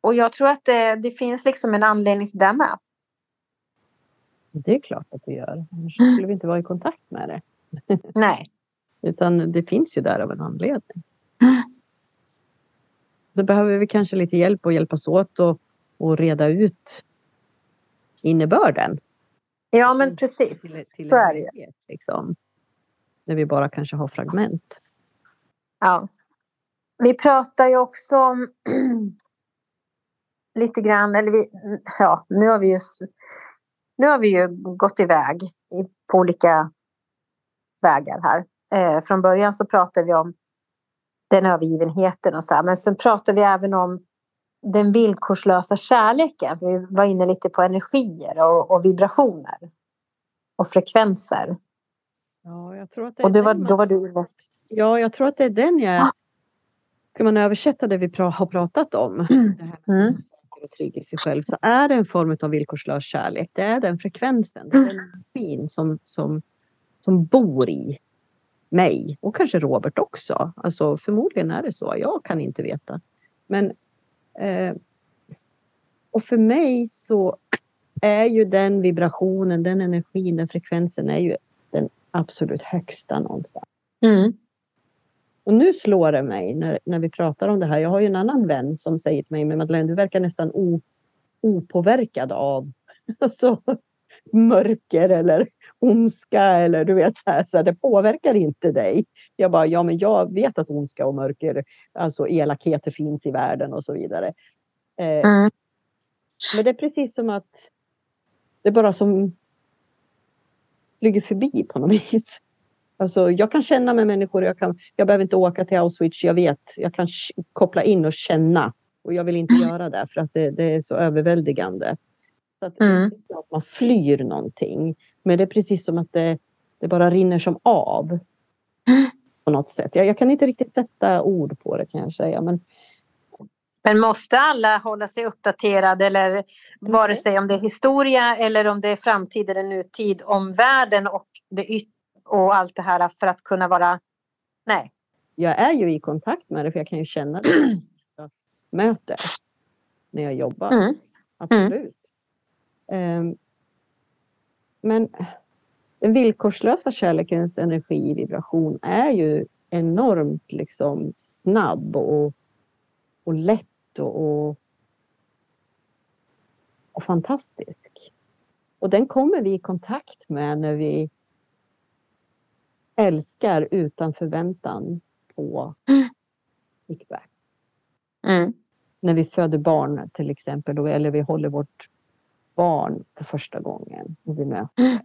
Och jag tror att det, det finns liksom en anledning till det med. Det är klart att det gör. Annars skulle vi inte vara i kontakt med det. Nej. Utan det finns ju där av en anledning. Då behöver vi kanske lite hjälp och hjälpas åt och, och reda ut innebörden. Ja, men precis. Till, till så är det ju. Liksom. När vi bara kanske har fragment. Ja. Vi pratar ju också om lite grann, eller vi, ja, nu har vi ju, nu har vi ju gått iväg på olika vägar här. Eh, från början så pratade vi om den övergivenheten och så här, men sen pratar vi även om den villkorslösa kärleken. För vi var inne lite på energier och, och vibrationer och frekvenser. Ja, jag tror att det Och det var, då var du inne. Ja, jag tror att det är den jag... Ska man översätta det vi pra- har pratat om, det här med Mm. och trygg i sig själv, så är det en form av villkorslös kärlek. Det är den frekvensen, det är den energin som, som, som bor i mig och kanske Robert också. Alltså förmodligen är det så. Jag kan inte veta. Men eh, och för mig så är ju den vibrationen, den energin, den frekvensen är ju den absolut högsta någonstans. Mm. Och nu slår det mig när, när vi pratar om det här. Jag har ju en annan vän som säger till mig, men Madeleine, du verkar nästan o, opåverkad av alltså, mörker eller ondska eller du vet så här, så här, det påverkar inte dig. Jag bara, ja men jag vet att ondska och mörker, alltså elakheter finns i världen och så vidare. Eh, Mm. men det är precis som att det bara som flyger förbi på något vis. Alltså, jag kan känna med människor, jag, kan, jag behöver inte åka till Auschwitz, jag vet. Jag kan koppla in och känna. Och jag vill inte göra det för att det, det är så överväldigande. Så att, Mm. att man flyr någonting. Men det är precis som att det, det bara rinner som av. På något sätt. Jag, jag kan inte riktigt sätta ord på det kan jag säga. Men Men måste alla hålla sig uppdaterade eller vare sig om det är historia eller om det är framtid eller nutid om världen och det yt- och allt det här för att kunna vara... Nej. jag är ju i kontakt med det för jag kan ju känna det. Jag möter när jag jobbar. Mm. Absolut. Ehm, men den villkorslösa kärlekens energi, vibration är ju enormt liksom snabb och, och lätt och, och, och fantastisk. Och den kommer vi i kontakt med när vi älskar utan förväntan på feedback Mm. när vi föder barn till exempel, eller vi håller vårt barn för första gången och vi möter det.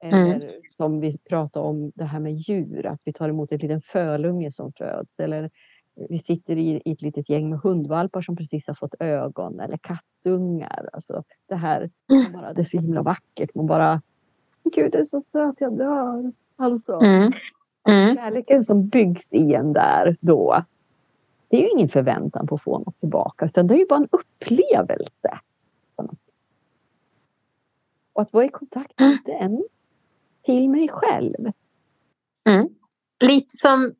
Eller som vi pratar om det här med djur, att vi tar emot en liten fölunge som föds. Eller vi sitter i, i ett litet gäng med hundvalpar som precis har fått ögon eller kattungar. Alltså det här, bara, det är så himla vackert. Man bara, gud det är så söt, jag dör. Alltså, Mm. Mm. kärleken som byggs i en där då. Det är ju ingen förväntan på att få något tillbaka utan det är ju bara en upplevelse. Och att vara i kontakt med den till mig själv. Mm. Lite som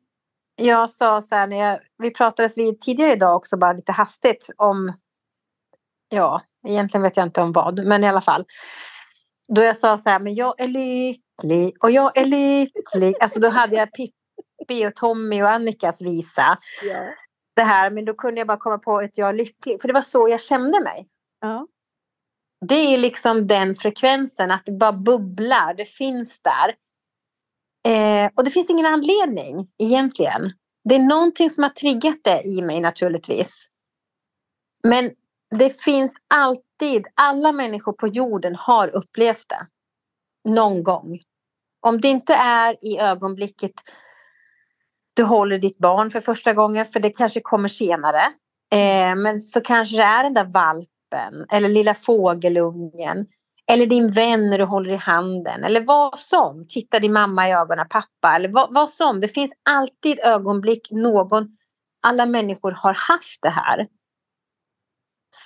jag sa så här när jag, vi pratades vid tidigare idag också bara lite hastigt om ja, egentligen vet jag inte om vad, men i alla fall. Då jag sa så här, men jag är lycklig och jag är lycklig. Alltså då hade jag Pippi och Tommy och Annikas visa. Ja. Det här, men då kunde jag bara komma på att jag är lycklig. För det var så jag kände mig. Ja. Det är liksom den frekvensen, att det bara bubblar, det finns där. Eh, och det finns ingen anledning egentligen. Det är någonting som har triggat det i mig naturligtvis. Men det finns alltid, alla människor på jorden har upplevt det. Någon gång. Om det inte är i ögonblicket du håller ditt barn för första gången, för det kanske kommer senare. Eh, men så kanske det är den där valpen eller lilla fågelungen. Eller din vän när du håller i handen. Eller vad som. Titta din mamma i ögonen, pappa. Eller vad, vad som. Det finns alltid ögonblick någon. Alla människor har haft det här.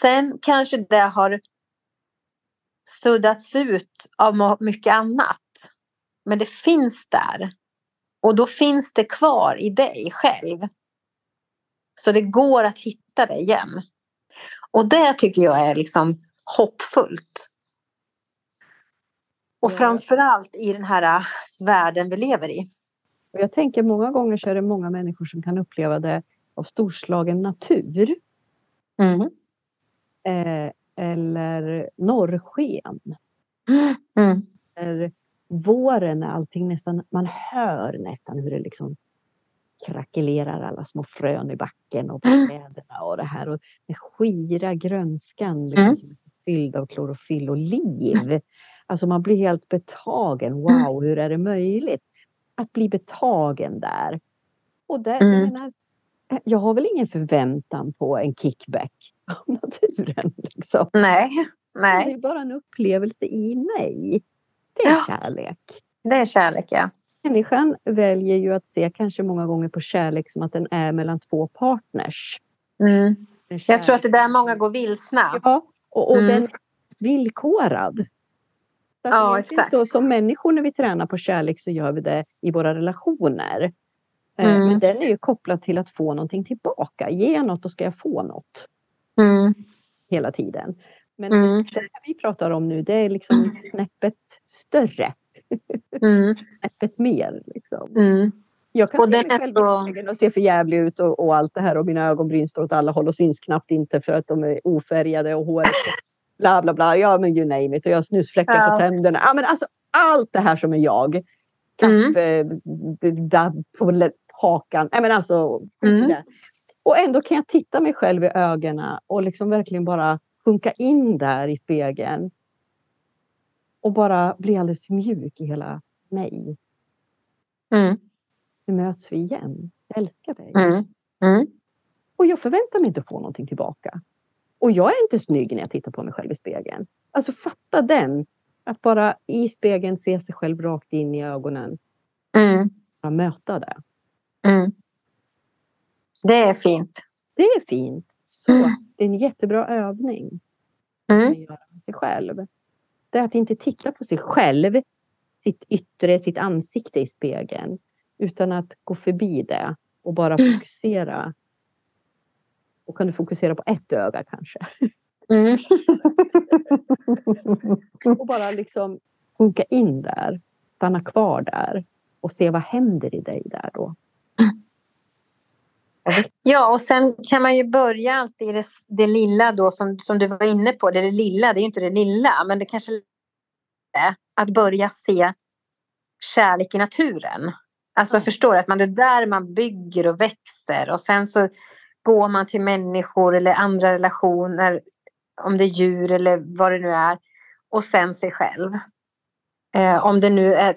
Sen kanske det har suddats ut av mycket annat. Men det finns där. Och då finns det kvar i dig själv. Så det går att hitta det igen. Och det tycker jag är liksom hoppfullt. Och framförallt i den här äh, världen vi lever i. Jag tänker många gånger så är det många människor som kan uppleva det av storslagen natur. Mm. Eh, eller norrsken. Mm. Eller våren när allting nästan, man hör nästan hur det liksom krackelerar alla små frön i backen och på träden och det här. Och den skira grönskan liksom, Mm. som är fylld av klorofyll och liv. Alltså man blir helt betagen. Wow, hur är det möjligt? Att bli betagen där. Och där, Mm. jag, menar, jag har väl ingen förväntan på en kickback av naturen. Liksom. Nej, Det nej. är bara en upplevelse i mig. Det är Ja. kärlek. Det är kärlek, ja. Människan väljer ju att se kanske många gånger på kärlek som att den är mellan två partners. Mm. Jag tror att det är där många går vilsna. Ja, och, och Mm. den är villkorad. Ja, exakt. Så, som människor när vi tränar på kärlek så gör vi det i våra relationer. Eh, Mm. Men den är ju kopplad till att få någonting tillbaka. Ge något och ska jag få något Mm. hela tiden. Men Mm. det vi pratar om nu det är liksom snäppet större. Mm. Snäppet mer. Liksom. Mm. Jag kan Och se mig själv så- och se för jävlig ut och, och allt det här och mina ögonbryn står åt alla håll och syns knappt inte för att de är ofärgade och håret bla bla bla. Ja men you name it och jag har snusfläckar Ja. på tänderna. Ja men alltså allt det här som är jag. Mm. Kaffe, dabb på hakan. Ja men alltså. Mm. Och ändå kan jag titta mig själv i ögonen och liksom verkligen bara sjunka in där i spegeln. Och bara bli alldeles mjuk i hela mig. Mm. Nu möts vi igen. Jag älskar dig. Mm. Mm. Och jag förväntar mig inte att få någonting tillbaka. Och jag är inte snygg när jag tittar på mig själv i spegeln. Alltså fatta den. Att bara i spegeln se sig själv rakt in i ögonen. Mm. Bara möta det. Mm. Det är fint. Det är fint. Så Mm. det är en jättebra övning. Mm. Att göra med sig själv. Det är att inte titta på sig själv. Sitt yttre, sitt ansikte i spegeln. Utan att gå förbi det. Och bara Mm. fokusera. Och kan du fokusera på ett öga kanske. Mm. Och bara liksom sjunka in där. Stanna kvar där. Och se vad händer i dig där då. Ja, och sen kan man ju börja alltid i det, det lilla då som, som du var inne på. Det, är det lilla, det är ju inte det lilla, men det kanske är att börja se kärlek i naturen. Alltså Ja. förstår du? Att man, det är där man bygger och växer och sen så går man till människor eller andra relationer, om det är djur eller vad det nu är, och sen sig själv. Eh, om det nu är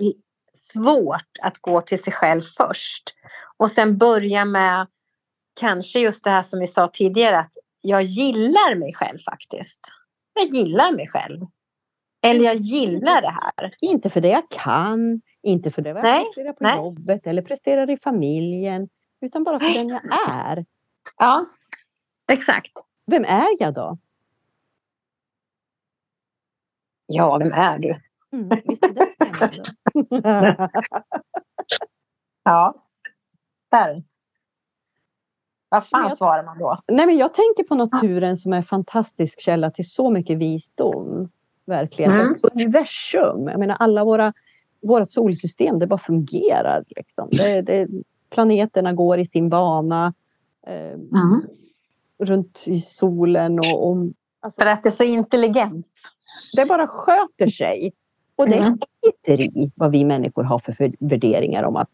svårt att gå till sig själv först och sen börja med kanske just det här som vi sa tidigare att jag gillar mig själv faktiskt. Jag gillar mig själv. Eller jag gillar det här. Inte för det jag kan, inte för det jag Nej, presterar på nej. jobbet eller presterar i familjen. Utan bara för den jag är. Ja, exakt. Vem är jag då? Ja, vem är du? Mm, visst är det spännande? Ja. Där. Vad fan Jag- svarar man då? Nej, men jag tänker på naturen som en fantastisk källa till så mycket visdom. Verkligen. Mm. Och universum. Jag menar alla våra vårt solsystem, det bara fungerar. Liksom. Det, det, planeterna går i sin bana eh, runt i solen. Och, och, alltså, För att det är så intelligent. det bara sköter sig. Och det Mm. skiter i vad vi människor har för för värderingar om att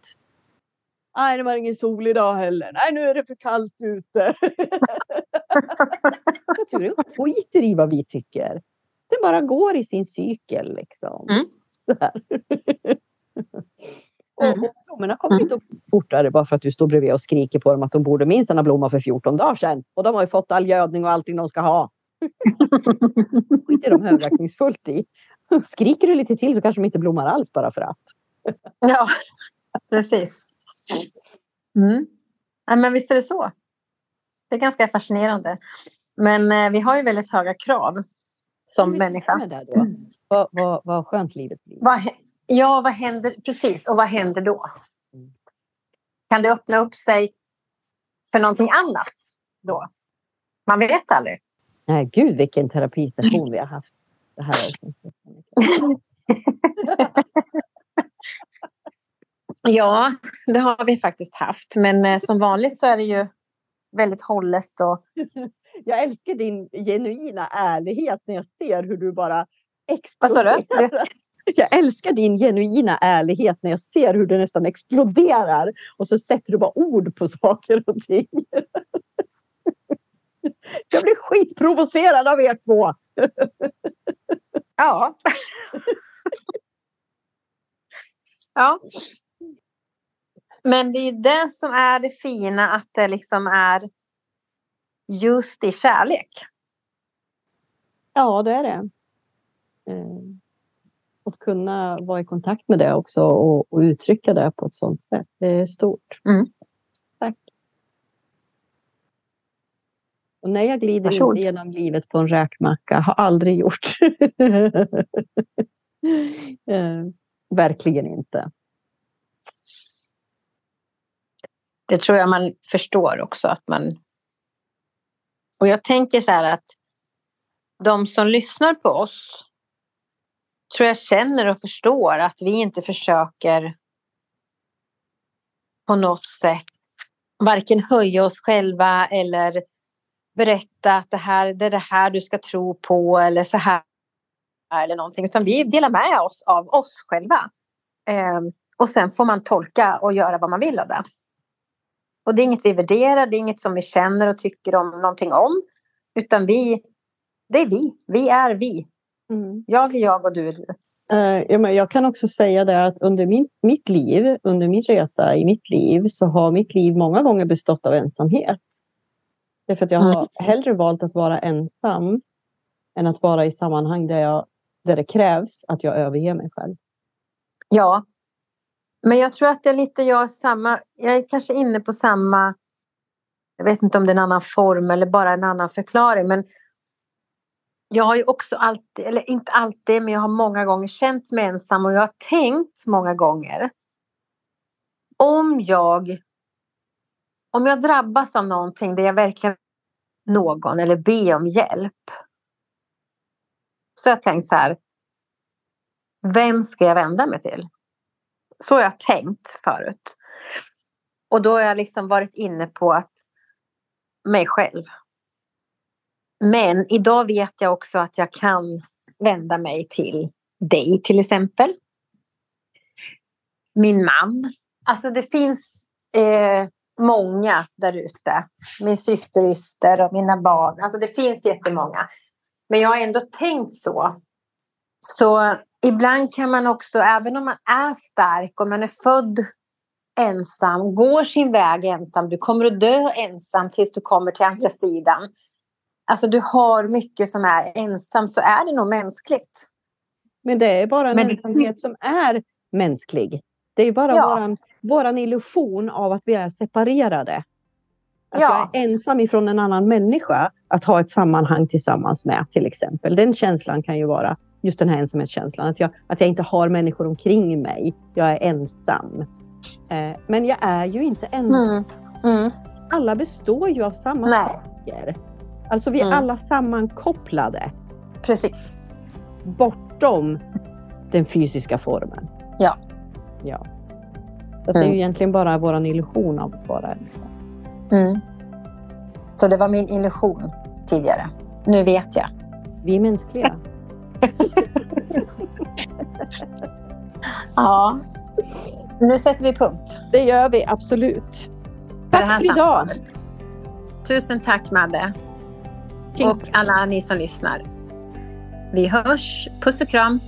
Nej, det var ingen sol idag heller. Nej, nu är det för kallt ute. Naturen skiter i vad vi tycker. Det bara går i sin cykel liksom. Mm. Så här. Mm. Och, blommorna kommer inte upp fortare bara för att du står bredvid och skriker på dem att de borde minst ha blommat för 14 dagar sedan. Och de har ju fått all gödning och allting de ska ha. skiter de högaktningsfullt i. Skriker du lite till så kanske de inte blommar alls bara för att. Ja, precis. Mm. Ja, men visst är det så. Det är ganska fascinerande. Men eh, vi har ju väldigt höga krav som människa. det då. Vad, vad, vad skönt livet blir. Vad, ja, vad händer? Precis, och vad händer då? Mm. Kan det öppna upp sig för någonting annat då? Man vet aldrig. Nej, gud vilken terapisession vi har haft. Det här. Ja, det har vi faktiskt haft. Men eh, som vanligt så är det ju väldigt hållet och Jag älskar din genuina ärlighet när jag ser hur du bara Vad sa du? exploderar. Jag älskar din genuina ärlighet när jag ser hur du nästan exploderar och så sätter du bara ord på saker och ting. Jag blir skitprovocerad av er två. Ja. ja. Men det är det som är det fina, att det liksom är just i kärlek. Ja, det är det. Eh, Att kunna vara i kontakt med det också och, och uttrycka det på ett sånt sätt. Det är stort. Mm. Tack. Och nej, jag glider Varsågod. inte genom livet på en räkmacka. Har aldrig gjort. eh, verkligen inte. Det tror jag man förstår också att man... Och jag tänker så här att de som lyssnar på oss tror jag känner och förstår att vi inte försöker på något sätt varken höja oss själva eller berätta att det här det är det här du ska tro på eller så här eller någonting utan vi delar med oss av oss själva. Ehm, och sen får man tolka och göra vad man vill av det. Och det är inget vi värderar, det är inget som vi känner och tycker om någonting om. Utan vi, det är vi. Vi är vi. Jag är jag och du är du. Eh, ja, men jag kan också säga det att under min, mitt liv, under min resa i mitt liv, så har mitt liv många gånger bestått av ensamhet. Därför att jag har Mm. hellre valt att vara ensam än att vara i sammanhang där, jag, där det krävs att jag överger mig själv. Ja. Men jag tror att det är lite jag samma. Jag är kanske inne på samma. Jag vet inte om det är en annan form eller bara en annan förklaring. Men jag har ju också alltid, eller inte alltid, men jag har många gånger känt mig ensam och jag har tänkt många gånger. Om jag om jag drabbas av någonting där jag verkligen någon eller be om hjälp. Så har jag tänkt så här. Vem ska jag vända mig till? Så har jag tänkt förut. Och då har jag liksom varit inne på att mig själv. Men idag vet jag också att jag kan vända mig till dig till exempel. Min man. Alltså det finns eh, många där ute. Min syster Yster och mina barn. Alltså det finns jättemånga. Men jag har ändå tänkt så. Så ibland kan man också, även om man är stark och man är född ensam, går sin väg ensam. Du kommer att dö ensam tills du kommer till andra sidan. Alltså du har mycket som är ensam så är det nog mänskligt. Men det är bara en Men det- ensamhet som är mänsklig. Det är bara Ja. våran, våran illusion av att vi är separerade. Att Ja. jag är ensam ifrån en annan människa att ha ett sammanhang tillsammans med till exempel. Den känslan kan ju vara just den här ensamhetskänslan. Att jag, att jag inte har människor omkring mig. Jag är ensam. Eh, men jag är ju inte ensam. Mm. Mm. Alla består ju av samma Nej. saker. Alltså vi är Mm. alla sammankopplade Precis. bortom den fysiska formen. Ja. Ja. Så det är ju Mm. egentligen bara vår illusion av att vara ensam. Mm. Så det var min illusion tidigare. Nu vet jag. Vi är mänskliga. Ja. Nu sätter vi punkt. Det gör vi absolut. För Tack för idag. samtalet. Tusen tack Madde. Och alla ni som lyssnar. Vi hörs. Puss och kram.